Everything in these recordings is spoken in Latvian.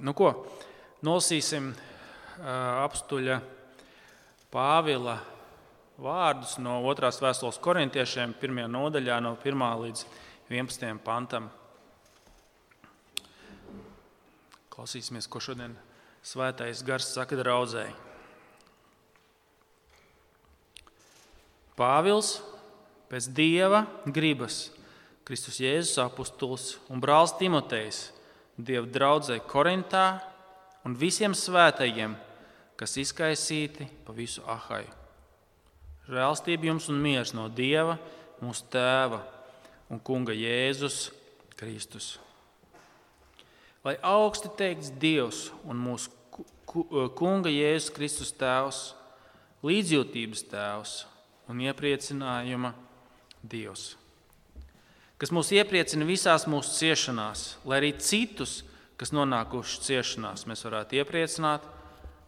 Nu, ko? Nolasīsim apstuļa Pāvila vārdus no otrās vēstules korintiešiem, pirmajā nodaļā, no 1 līdz 11 pantam. Klausīsimies, ko šodien svētais gars saka draudzēji. Pāvils pēc dieva gribas, Kristus Jēzus apustulis un brālis Timotejs, Dieva draudzē Korintā un visiem svētajiem, kas izkaisīti pa visu ahaju. Žēlstība jums un miers no Dieva, mūsu Tēva un Kunga Jēzus Kristus. Lai augsti teikts Dievs un mūsu Kunga Jēzus Kristus Tēvs, līdzjūtības Tēvs un iepriecinājuma Dievs, kas mūs iepriecina visās mūsu ciešanās, lai arī citus, kas nonākuši ciešanās, mēs varētu iepriecināt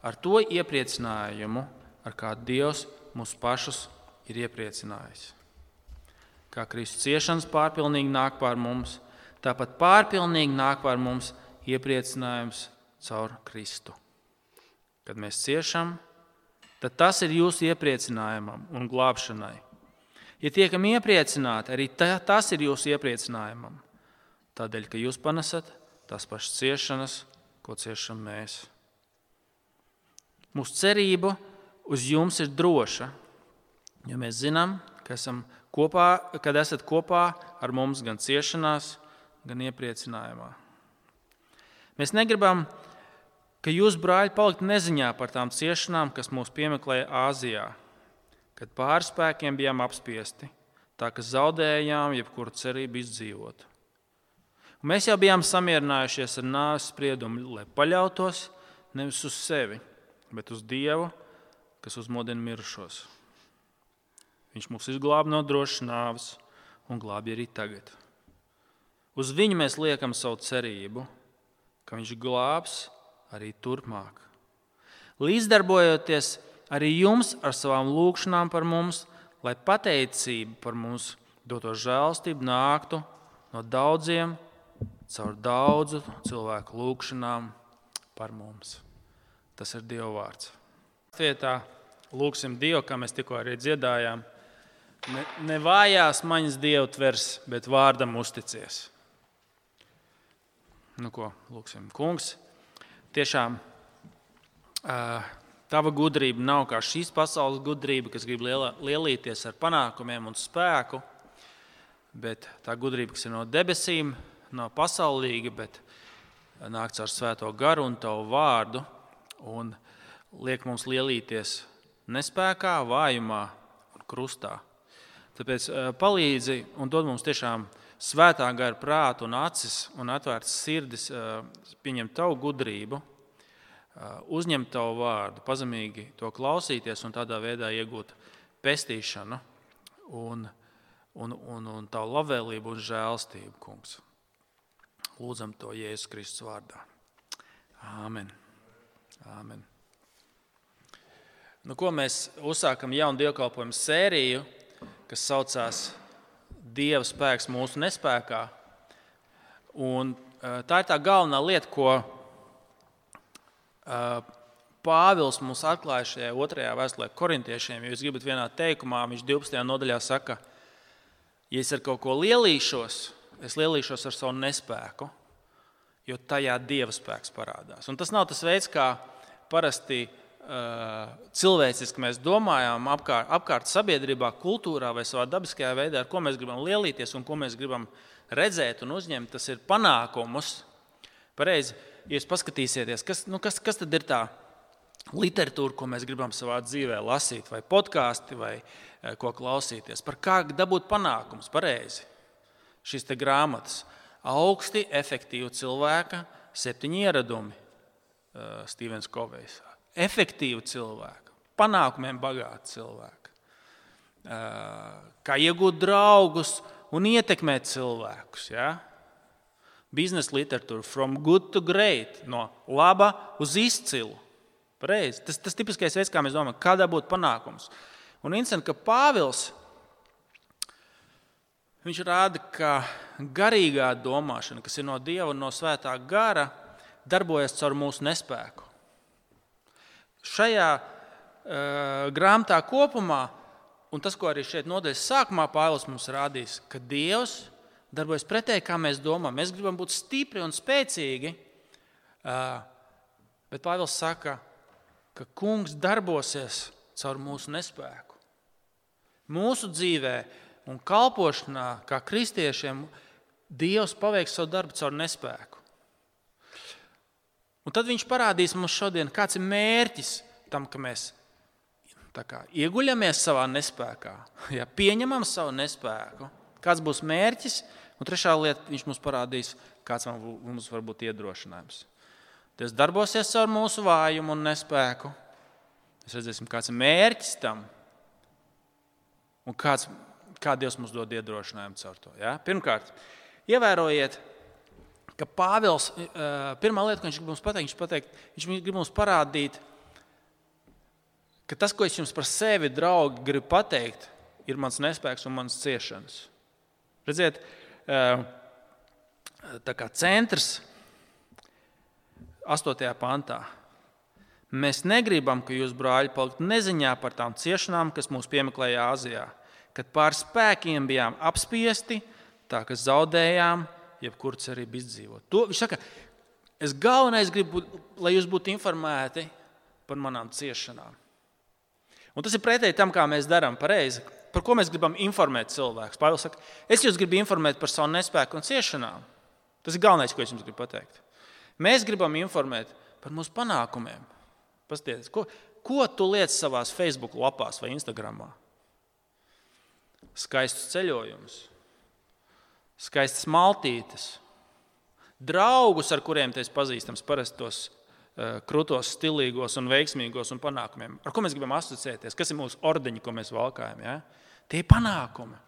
ar to iepriecinājumu, ar kādu Dievs mūs pašus ir iepriecinājis. Kā Kristus ciešanas pārpilnīgi nāk pār mums, tāpat pārpilnīgi nāk pār mums iepriecinājums caur Kristu. Kad mēs ciešam, tad tas ir jūsu iepriecinājumam un glābšanai. Ja tiekam iepriecināti, arī tā, tas ir jūsu iepriecinājumam. Tādēļ, ka jūs panesat tās pašas ciešanas, ko ciešam mēs. Mūsu cerība uz jums ir droša, jo mēs zinām, ka esam kopā, kad esat kopā ar mums gan ciešanās, gan iepriecinājumā. Mēs negribam ka jūs, brāļi, palikt neziņā par tām ciešanām, kas mūs piemeklēja Āzijā, kad pārspēkiem bijām apspiesti, tā ka zaudējām jebkuru cerību izdzīvot. Un mēs jau bijām samierinājušies ar nāves spriedumu, lai paļautos nevis uz sevi, bet uz Dievu, kas uzmodina mirušos. Viņš mūs izglāba no drošas nāves un glābj arī tagad. Uz viņu mēs liekam savu cerību, ka viņš glābs arī turpmāk. Līdzdarbojoties arī jums ar savām lūgšanām par mums, lai pateicība par mums doto žēlstību nāktu no daudziem, caur daudzu cilvēku lūgšanām par mums. Tas ir Dieva vārds. Vietā lūgsim Dievu, kā mēs tikko arī dziedājām. Ne, ne vājās maņas Dievu tvers, bet vārdam uzticies. Nu ko, lūgsim, kungs! tiešām tava gudrība nav kā šīs pasaules gudrība, kas grib lielā, lielīties ar panākumiem un spēku, bet tā gudrība, kas ir no debesīm, nav pasaulīga, bet nāks ar svēto garu un tavu vārdu un liek mums lielīties nespējā, vājumā un krustā. Tāpēc palīdzi un dod mums tiešām svētā gara prātu un acis un atvērtas sirdis, pieņemt tavu gudrību, uzņemt tavu vārdu, pazemīgi to klausīties un tādā veidā iegūt pestīšanu un, un, un, un tavu labvēlību un žēlstību, kungs. Lūdzam to Jēzus Kristus vārdā. Āmen. Āmen. Nu, ko mēs uzsākam jaunu dievkalpojumu sēriju, kas saucās Dieva spēks mūsu nespējā. Un, tā ir tā galvenā lieta, ko Pāvils mums atklāja šajā otrajā vēstulē korintiešiem. Ja jūs gribat vienā teikumā, viņš 12. nodaļā saka, ja es ar kaut ko lielīšos, es lielīšos ar savu nespēku, jo tajā dieva spēks parādās. Un tas nav tas veids, kā parasti cilvēciski mēs domājam apkārt, apkārt sabiedrībā, kultūrā vai savā dabiskajā veidā, ar ko mēs gribam lielīties un ko mēs gribam redzēt un uzņemt. Tas ir panākumus. Pareizi, ja jūs paskatīsieties, kas, nu, kas, kas tad ir tā literatūra, ko mēs gribam savā dzīvē lasīt, vai podkāstu, vai ko klausīties, par kā dabūt panākumus, pareizi. Šīs grāmatas augsti efektīvi cilvēka septiņi ieradumi, uh, Stevens Kovejs efektīvu cilvēku, panākumiem bagātu cilvēku, kā iegūt draugus un ietekmēt cilvēkus. Ja? Biznesa literatūra, from good to great, no laba uz izcilu. Pareiz. Tas ir tipiskais veids, kā mēs domājam, kādā būtu panākums. Un interesanti, ka Pāvils viņš rāda, ka garīgā domāšana, kas ir no Dieva un no Svētā gara, darbojas caur mūsu nespēku. Šajā uh, grāmatā kopumā, un tas, ko arī šeit nodaļas sākumā Pāvils mums rādīs, ka Dievs darbojas pretēji, kā mēs domājam. Mēs gribam būt stipri un spēcīgi, bet Pāvils saka, ka Kungs darbosies caur mūsu nespēku. Mūsu dzīvē un kalpošanā, kā kristiešiem, Dievs paveiks savu darbu caur nespēku. Un tad viņš parādīs mums šodien, kāds ir mērķis tam, ka mēs kā, ieguļamies savā nespējā, ja pieņemam savu nespēku. Kāds būs mērķis? Un trešā lieta, viņš mums parādīs, kāds mums var būt iedrošinājums. Tas darbosies caur mūsu vājumu un nespēku. Mēs redzēsim, kāds ir mērķis tam un kāds, kā Dievs mums dod iedrošinājumu caur to. Ja? Pirmkārt, ievērojiet, ka Pāvils, pirmā lieta, ko viņš grib mums pateikt, viņš, pateikt, viņš grib mums parādīt, ka tas, ko es jums par sevi, draugi, gribu pateikt, ir mans nespēks un mans ciešanas. Redziet, tā kā centrs 8. pantā. Mēs negribam, ka jūs, brāļi, paliktu neziņā par tām ciešanām, kas mūs piemeklēja Āzijā, kad pār spēkiem bijām apspiesti, tā ka zaudējām jebkuru cerību izdzīvot. To viņš saka, es galvenais gribu, lai jūs būtu informēti par manām ciešanām. Un tas ir pretēji tam, kā mēs darām pareizi. Par ko mēs gribam informēt cilvēkus? Pāvils saka, es jūs gribu informēt par savu nespēku un ciešanām. Tas ir galvenais, ko es jums gribu pateikt. Mēs gribam informēt par mūsu panākumiem. Pasties, ko, ko tu liec savā Facebook lapās vai Instagram? Skaistus ceļojumus, skaistas maltītes, draugus, ar kuriem te pazīstams, parasti tos krūtos, stilīgos un veiksmīgos un panākumiem. Ar ko mēs gribam asociēties? Kas ir mūsu ordeņi, ko mēs valkājam? Ja? Tie ir panākumi.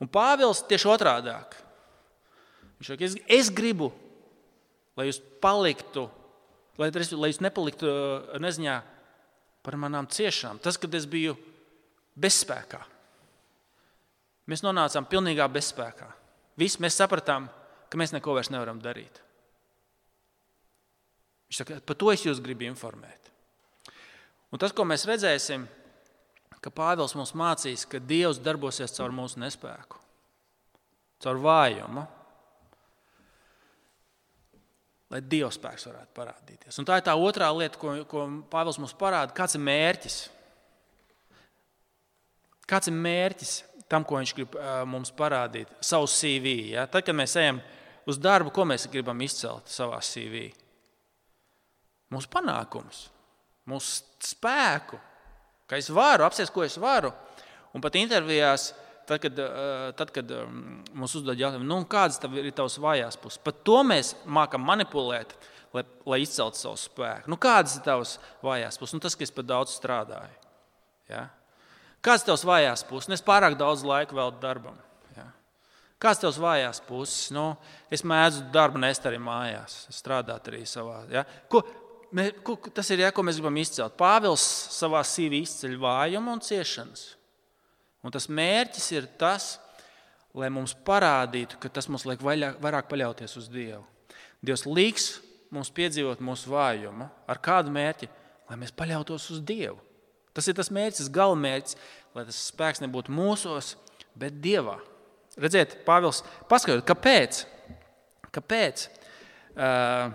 Un Pāvils tieši otrādi. Viņš saka, es, es gribu lai jūs paliktu, lai, lai jūs nepaliktu uh, neziņā par manām ciešanām. Tas, kad es biju bezspēkā, mēs nonācām pilnīgā bezspēkā. Visi mēs sapratām, ka mēs neko vairs nevaram darīt. Viņš saka, par to es jūs gribu informēt. Un tas, ko mēs redzēsim, ka Pāvils mums mācīs, ka Dievs darbosies caur mūsu nespēku, caur vājumu lai Dieva spēks varētu parādīties. Un tā ir tā otrā lieta, ko, ko Pāvils mums parāda. Kāds ir mērķis? Kāds ir mērķis tam, ko viņš grib mums parādīt? Savu CV. Ja? Tad, kad mēs ejam uz darbu, ko mēs gribam izcelt savā CV? Mūsu panākumus, mūsu spēku, ka es varu apsēst, ko es varu. Un pat intervijās Tad, kad, eh, tad, kad um, mums uzdod jautājumu, nu, kādas ir tavas vājās puses, pat to mēs mākam manipulēt, lai, lai izceltu savu spēku. Nu, kādas ir tavas vājās puses? Nu, tas, ka es par daudz strādāju. Ja? Kādas ir tavas vājās puses? Nu, es pārāk daudz laika veltu darbam. Ja? Kādas ir tavas vājās puses? Nu, es mēdzu darbu nest arī mājās, strādāt arī savā. Ja? Ko, mē, ko, tas ir, ja, ko mēs gribam izcelt. Pāvils savā sīvī izceļ vājumu un ciešanas. Un tas mērķis ir tas, lai mums parādītu, ka tas mums liek vairāk paļauties uz Dievu. Dievs liks mums piedzīvot mūsu vājumu. Ar kādu mērķi? Lai mēs paļautos uz Dievu. Tas ir tas mērķis, tas galamērķis, lai tas spēks nebūtu mūsos, bet Dievā. Redziet, Pāvils, paskatieties, kāpēc? kāpēc? Uh,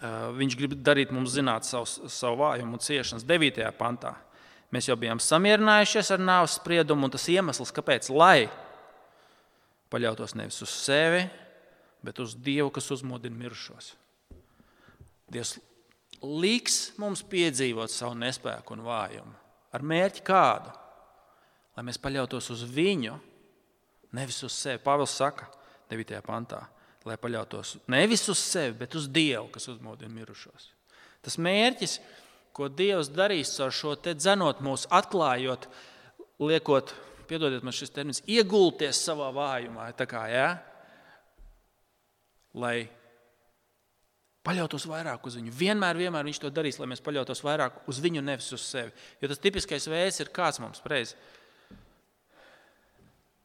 viņš grib darīt mums zināt savu, savu vājumu un ciešanas 9. pantā. Mēs jau bijām samierinājušies ar nāves spriedumu, un tas iemesls, kāpēc, lai paļautos nevis uz sevi, bet uz Dievu, kas uzmodina mirušos. Dievs liks mums piedzīvot savu nespēku un vājumu. Ar mērķi kādu? Lai mēs paļautos uz viņu, nevis uz sevi. Pāvils saka, 9. pantā, lai paļautos nevis uz sevi, bet uz Dievu, kas uzmodina mirušos. Tas mērķis ko Dievs darīs ar šo te dzenot mūs, atklājot, liekot, piedodiet man šis termins, iegulties savā vājumā, kā, ja? lai paļautos vairāk uz viņu. Vienmēr, vienmēr viņš to darīs, lai mēs paļautos vairāk uz viņu, nevis uz sevi. Jo tas tipiskais veids ir kāds mums reiz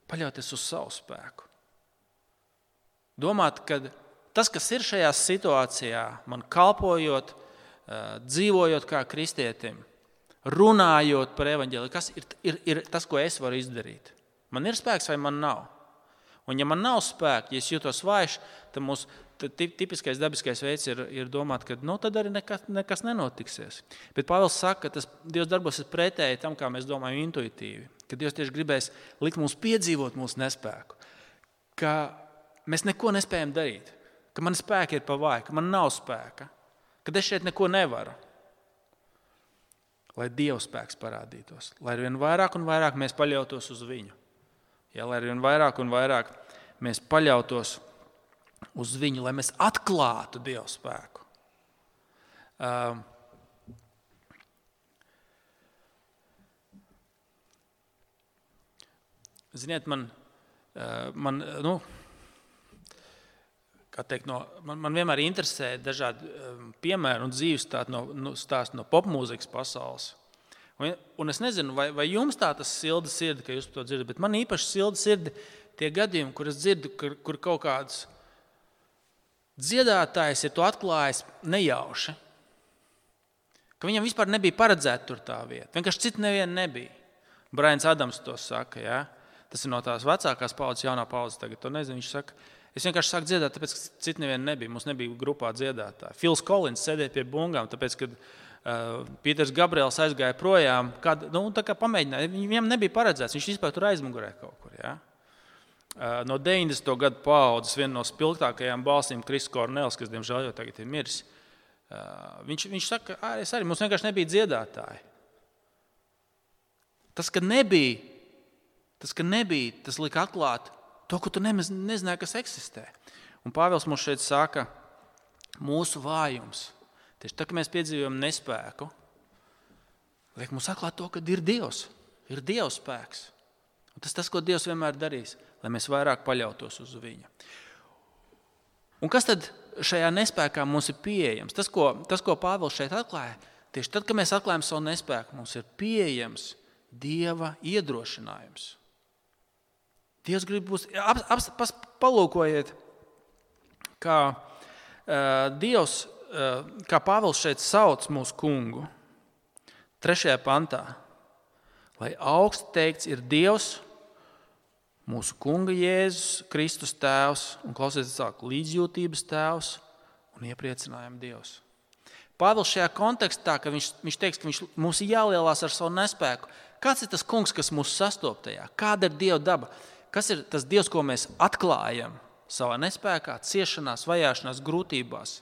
paļauties uz savu spēku. Domāt, ka tas, kas ir šajā situācijā, man kalpojot, dzīvojot kā kristietim, runājot par evaņģēliju, kas ir, ir, ir tas, ko es varu izdarīt. Man ir spēks vai man nav? Un, ja man nav spēka, ja es jūtos vājš, tad mūsu tipiskais dabiskais veids ir, ir domāt, ka nu, tad arī nekas, nekas nenotiksies. Bet Pāvils saka, ka tas Dievs darbosies pretēji tam, kā mēs domājam, intuitīvi. Ka Dievs tieši gribēs likt mums piedzīvot mūsu nespēku, ka mēs neko nespējam darīt, ka man spēki ir pa vāju, ka man nav spēka, ka es šeit neko nevaru lai Dieva spēks parādītos, lai ar vien vairāk un vairāk mēs paļautos uz Viņu. Ja, lai ar vien vairāk un vairāk mēs paļautos uz Viņu, lai mēs atklātu Dieva spēku. Uh, Ziniet, man, man nu, teikt, no, man, man vienmēr interesē dažādi um, piemēri un dzīves stāsti no, nu, stāst no popmūzikas pasaules. Un, un es nezinu, vai, vai jums tā tas silda sirdi, ka jūs to dzirdat, bet man īpaši silda sirdi tie gadījumi, kur es dzirdu, kur, kur kaut kāds dziedātājs ir to atklājis nejauši. Ka viņam vispār nebija paredzēta tur tā vieta. Vienkārši citu nevienu nebija. Brains Adams to saka. Ja? Tas ir no tās vecākās paudzes, jaunā paudzes. Tagad to nezinu. Viņš saka, Es vienkārši sāku dziedāt, tāpēc, ka citu nevienu nebija. Mums nebija grupā dziedātāji. Fils Kolins sēdēja pie bungām, tāpēc, kad uh, Pīters Gabriels aizgāja projām, kad, nu, pamēģināja. Viņam nebija paredzēts, viņš vispār tur aizmugurē kaut kur. Ja? Uh, no 90. gadu paudzes viena no spilgtākajām balsīm - Kristis Kornels, kas diemžēl jau tagad ir miris. Uh, viņš, viņš saka, ka es arī mums vienkārši nebija dziedātāji. Tas, ka nebija, tas, ka nebija, tas lika atklāt To, ko tu nemaz nezināji, kas eksistē. Un Pāvils mums šeit saka, mūsu vājums, tieši tā, ka mēs piedzīvojam nespēku, liek mums atklāt to, ka ir Dievs, ir Dieva spēks. Un tas tas, ko Dievs vienmēr darīs, lai mēs vairāk paļautos uz Viņu. Un kas tad šajā nespējā mums ir pieejams? Tas, ko, tas, ko Pāvils šeit atklāja, tieši tad, kad mēs atklājam savu nespēku, mums ir pieejams Dieva iedrošinājums. Dievs grib būs, ap, ap, palūkojiet, kā uh, Dievs, uh, kā Pāvils šeit sauc mūsu kungu. Trešajā pantā, lai augsts teikts ir Dievs, mūsu kunga Jēzus, Kristus tēvs un klausieties, sāk līdzjūtības tēvs un iepriecinājuma Dievs. Pāvils šajā kontekstā, ka viņš, viņš teiks, ka viņš, mums ir jālielās ar savu nespēku. Kāds ir tas kungs, kas mūs sastop tajā? Kāda ir Dieva daba? Kas ir tas Dievs, ko mēs atklājam savā nespējā, ciešanās, vajāšanās, grūtībās?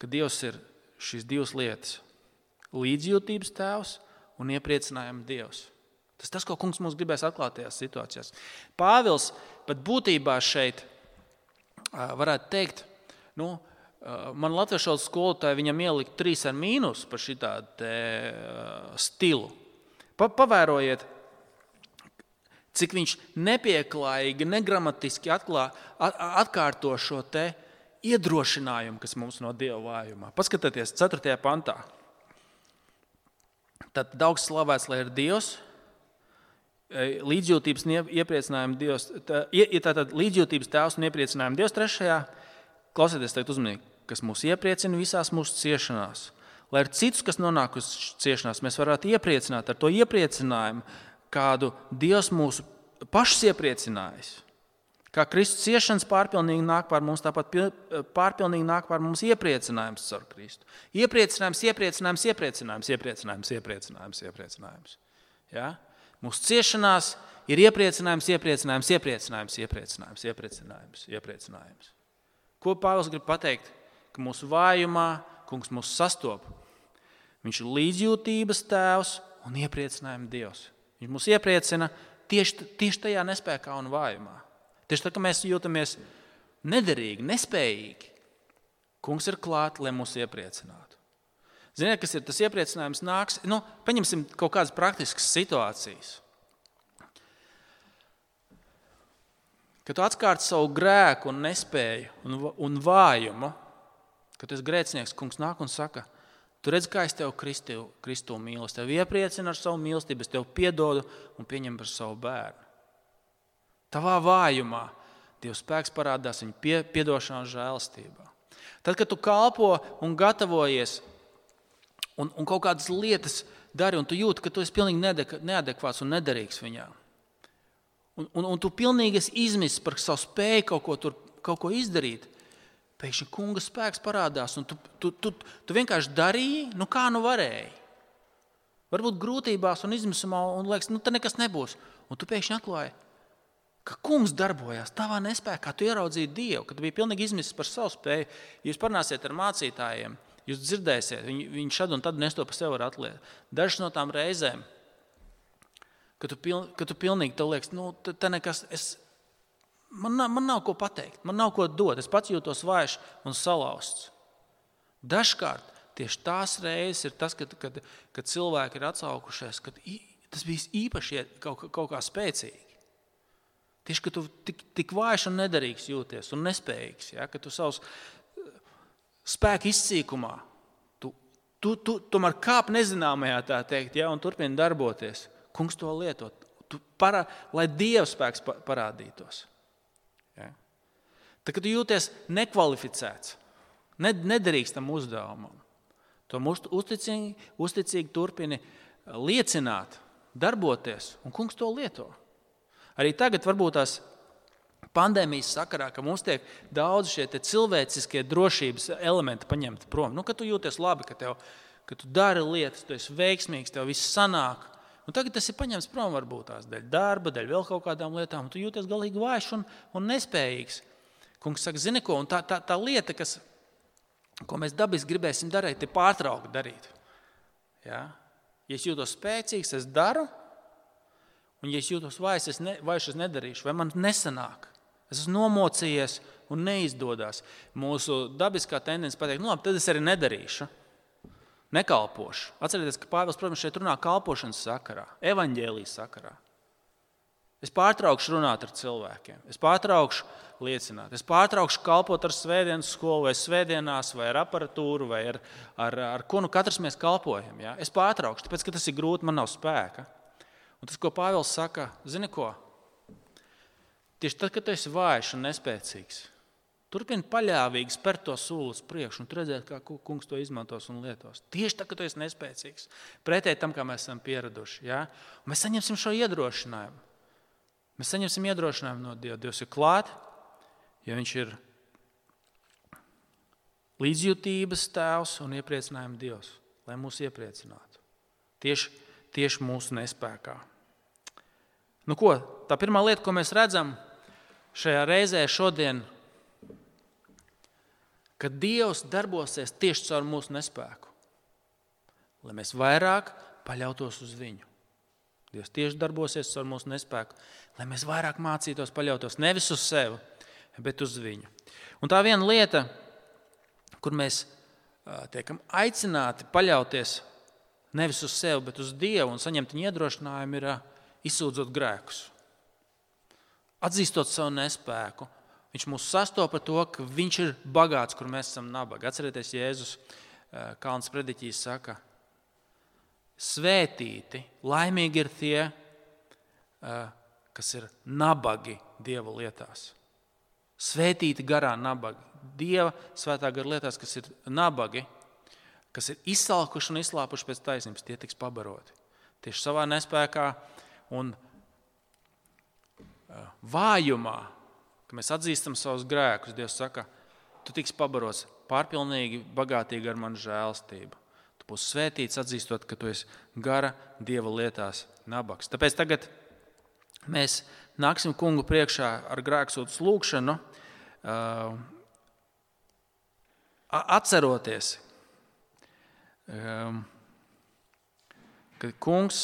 Ka Dievs ir šīs divas lietas - līdzjūtības tēvs un iepriecinājuma Dievs. Tas tas, ko kungs mums gribēs atklāt tajās situācijās. Pāvils pat būtībā šeit varētu teikt, nu, man latviešu skolotāji viņam ielika trīs ar mīnus par šādu stilu. Pa, pavērojiet, cik viņš nepieklājīgi, negramatiski atklā, atkārto šo iedrošinājumu, kas mums no Dieva vājumā. Paskatieties, 4. pantā. Tad daudz slavēts, lai ir Dievs, e, līdzjūtības iepriecinājuma Dievs, tā, tātad līdzjūtības tēvs un iepriecinājuma Dievs trešajā. Klausieties, teikt uzmanīgi, kas mūs iepriecina visās mūsu ciešanās. Lai ar citus, kas nonāk uz ciešanās, mēs varētu iepriecināt ar to iepriecinājumu, kādu Dievs mūsu pašs iepriecinājis. Kā Kristus ciešanas pārpilnīgi nāk par mums, tāpat pārpilnīgi nāk par mums iepriecinājums caur Kristu. Iepriecinājums, iepriecinājums, iepriecinājums, iepriecinājums, iepriecinājums. iepriecinājums. Ja? Mūsu ciešanās ir iepriecinājums, iepriecinājums, iepriecinājums, iepriecinājums, iepriecinājums, iepriecinājums. Ko Pāvils grib pateikt? Ka mūsu vājumā kungs mūs sastopa. Viņš ir līdzjūtības tēvs un iepriecinājuma dievs. Viņš mūs iepriecina tieši, tieši tajā nespējā un vājumā. Tieši tā, ka mēs jūtamies nederīgi, nespējīgi. Kungs ir klāts, lai mūs iepriecinātu. Ziniet, kas ir tas iepriecinājums? Nāks, nu, paņemsim kaut kādas praktiskas situācijas. Kad tu atkārti savu grēku, un nespēju un, un vājumu, kad tas grēcinieks kungs nāk un saka, Tu redz, kā es tevi Kristu, Kristu mīlu. Es tevi iepriecinu ar savu mīlestību, es tevi piedodu un pieņemu par savu bērnu. Tavā vājumā Dieva spēks parādās viņa pie, piedošanā un žēlastībā. Tad, kad tu kalpo un gatavojies un, un kaut kādas lietas dari, un tu jūti, ka tu esi pilnīgi neadekvāts un nederīgs viņā. Un, un, un tu pilnīgi esi izmisis par savu spēju kaut ko, tur, kaut ko izdarīt. Pēkšņi kunga spēks parādās, un tu, tu, tu, tu vienkārši darīji, nu kā nu varēji. Varbūt grūtībās un izmisumā, un liekas, nu tā nekas nebūs. Un tu pēkšņi atklāji, ka kungs darbojās tavā nespējā, tu ieraudzīji Dievu, kad tu biji pilnīgi izmisis par savu spēju. Jūs parunāsiet ar mācītājiem, Jūs dzirdēsiet, viņi, viņi šad un tad nes to par sevi var atliekt. Dažas no tām reizēm, kad tu, piln, kad tu pilnīgi te liekas, nu, te nekas, es, man, man nav ko pateikt, man nav ko dot, es pats jūtos vājš un salauzts. Dažkārt tieši tās reizes ir tas, kad, kad, kad cilvēki ir atsaukušies, kad tas bija īpaši kaut, kaut kā spēcīgi. Tieši, ka tu tik, tik vājš un nederīgs jūties un nespējīgs, ja, ka tu savus spēka izcīkumā. Tu, tu, tu tomēr kāp nezināmajā, tā teikt, ja, un turpini darboties. Kungs to lieto, tu parā, lai Dieva spēks parādītos. Tad, kad jūties nekvalificēts, nederīgs tam uzdevumam, to uzticīgi, uzticīgi turpini liecināt, darboties, un kungs to lieto. Arī tagad varbūt tās pandēmijas sakarā, ka mums tiek daudz šie cilvēciskie drošības elementi paņemti prom. Nu, kad tu jūties labi, ka, tev, ka tu dari lietas, tu esi veiksmīgs, tev viss sanāk. Un tagad tas ir paņemts prom varbūt tās dēļ darba, dēļ vēl kaut kādām lietām. Tu jūties galīgi vājš un, un nespējīgs. Kungs saka, zini ko, un tā, tā, tā lieta, kas, ko mēs dabiski gribēsim darīt, ir pārtraukt darīt. Ja? Ja es jūtos spēcīgs, es daru, un ja es jūtos vājš, es, ne, vājš, es nedarīšu, vai man nesanāk. Es esmu nomocījies un neizdodas. Mūsu dabiskā tendence pateikt, nu, labi, tad es arī nedarīšu. Nekalpošu. Atcerieties, ka Pāvils protams, šeit runā kalpošanas sakarā, evaņģēlijas sakarā. Es pārtraukšu runāt ar cilvēkiem, es pārtraukšu liecināt, es pārtraukšu kalpot ar svētdienas skolu, vai svētdienās, vai ar aparatūru, vai ar, ar, ar ko nu katrs mēs kalpojam. Ja? Es pārtraukšu, tāpēc ka tas ir grūti, man nav spēka. Un tas, ko Pāvils saka, zini ko? Tieši tad, kad esi vājš un nespēcīgs, turpini paļāvīgi spērt to soli uz priekšu un redzēt, kā kungs to izmantos un lietos. Tieši tad, kad tu esi nespēcīgs, pretēji tam, kā mēs esam pieraduši. Ja? Mēs saņemsim šo iedrošinājumu. Mēs saņemsim iedrošinājumu no Dieva. Dievs ir klāt, ja Viņš ir līdzjūtības tēvs un iepriecinājuma Dievs, lai mūs iepriecinātu. Tieši, tieši mūsu nespējā. Nu, ko, tā pirmā lieta, ko mēs redzam, šajā reizē šodien, ka Dievs darbosies tieši caur mūsu nespēku, lai mēs vairāk paļautos uz Viņu. Dievs tieši darbosies caur mūsu nespēku, lai mēs vairāk mācītos paļauties nevis uz sevi, bet uz Viņu. Un tā viena lieta, kur mēs tiekam aicināti paļauties nevis uz sevi, bet uz Dievu un saņemt viņa iedrošinājumu, ir izsūdzot grēkus atzīstot savu nespēku. Viņš mūs sastopa ar to, ka viņš ir bagāts, kur mēs esam nabagi. Atcerieties, Jēzus Kalns prediķīs saka, svētīti, laimīgi ir tie, kas ir nabagi Dieva lietās. Svētīti garā nabagi. Dieva svētā gara lietās, kas ir nabagi, kas ir izsalkuši un izslāpuši pēc taisnības, tie tiks pabaroti. Tieši savā nespējā un vājumā, kad mēs atzīstam savus grēkus, Dievs saka, tu tiks pabarots pārpilnīgi, bagātīgi ar manu žēlstību. Tu būsi svētīts, atzīstot, ka tu esi gara Dieva lietās nabaks. Tāpēc tagad mēs nāksim kungu priekšā ar grēksūdas lūgšanu, atceroties, ka kungs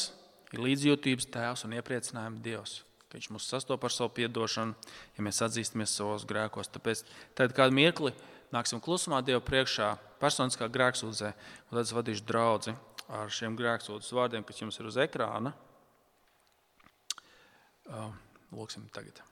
ir līdzjūtības tēvs un iepriecinājuma dievs Viņš mūs sastopas ar savu atdošanu, ja mēs atzīstamies savos grēkos. Tāpēc tad kādu mirkli nāksim klusumā Dieva priekšā, personiskā grēksūdzē, un tad es vadīšu draugu ar šiem grēksūdzes vārdiem, kas jums ir uz ekrāna. Lūksim tagad.